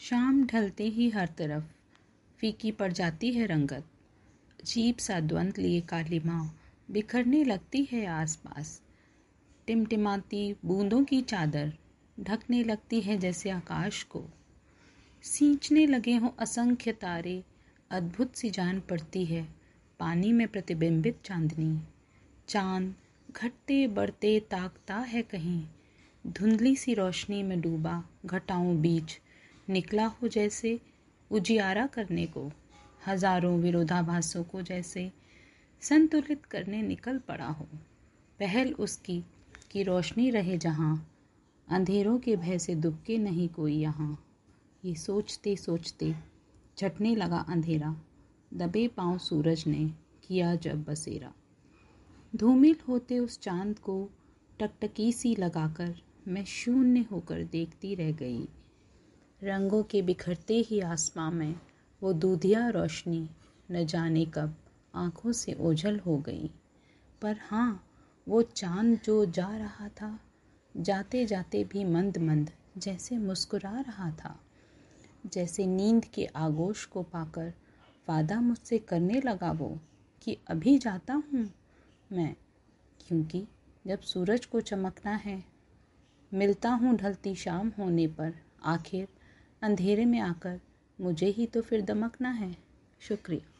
शाम ढलते ही हर तरफ़ फीकी पड़ जाती है रंगत। अजीब सा द्वंद लिए काली माँ, बिखरने लगती है आसपास। टिमटिमाती बूंदों की चादर ढकने लगती है जैसे आकाश को। सींचने लगे हों असंख्य तारे, अद्भुत सी जान पड़ती है पानी में प्रतिबिंबित चांदनी। चाँद घटते बढ़ते ताकता है कहीं, धुंधली सी रोशनी में डूबा घटाओं बीच निकला हो जैसे उजियारा करने को, हज़ारों विरोधाभासों को जैसे संतुलित करने निकल पड़ा हो। पहल उसकी कि रोशनी रहे जहाँ, अंधेरों के भय से दुबके नहीं कोई यहाँ। ये सोचते सोचते झटने लगा अंधेरा, दबे पाँव सूरज ने किया जब बसेरा। धूमिल होते उस चाँद को टकटकी सी लगाकर मैं शून्य होकर देखती रह गई। रंगों के बिखरते ही आसमां में वो दूधिया रोशनी, न जाने कब आँखों से ओझल हो गई। पर हाँ वो चाँद जो जा रहा था जाते जाते भी मंद मंद जैसे मुस्कुरा रहा था। जैसे नींद के आगोश को पाकर वादा मुझसे करने लगा वो, कि अभी जाता हूँ मैं, क्योंकि जब सूरज को चमकना है, मिलता हूँ ढलती शाम होने पर, आखिर अंधेरे में आकर मुझे ही तो फिर दमकना है। शुक्रिया।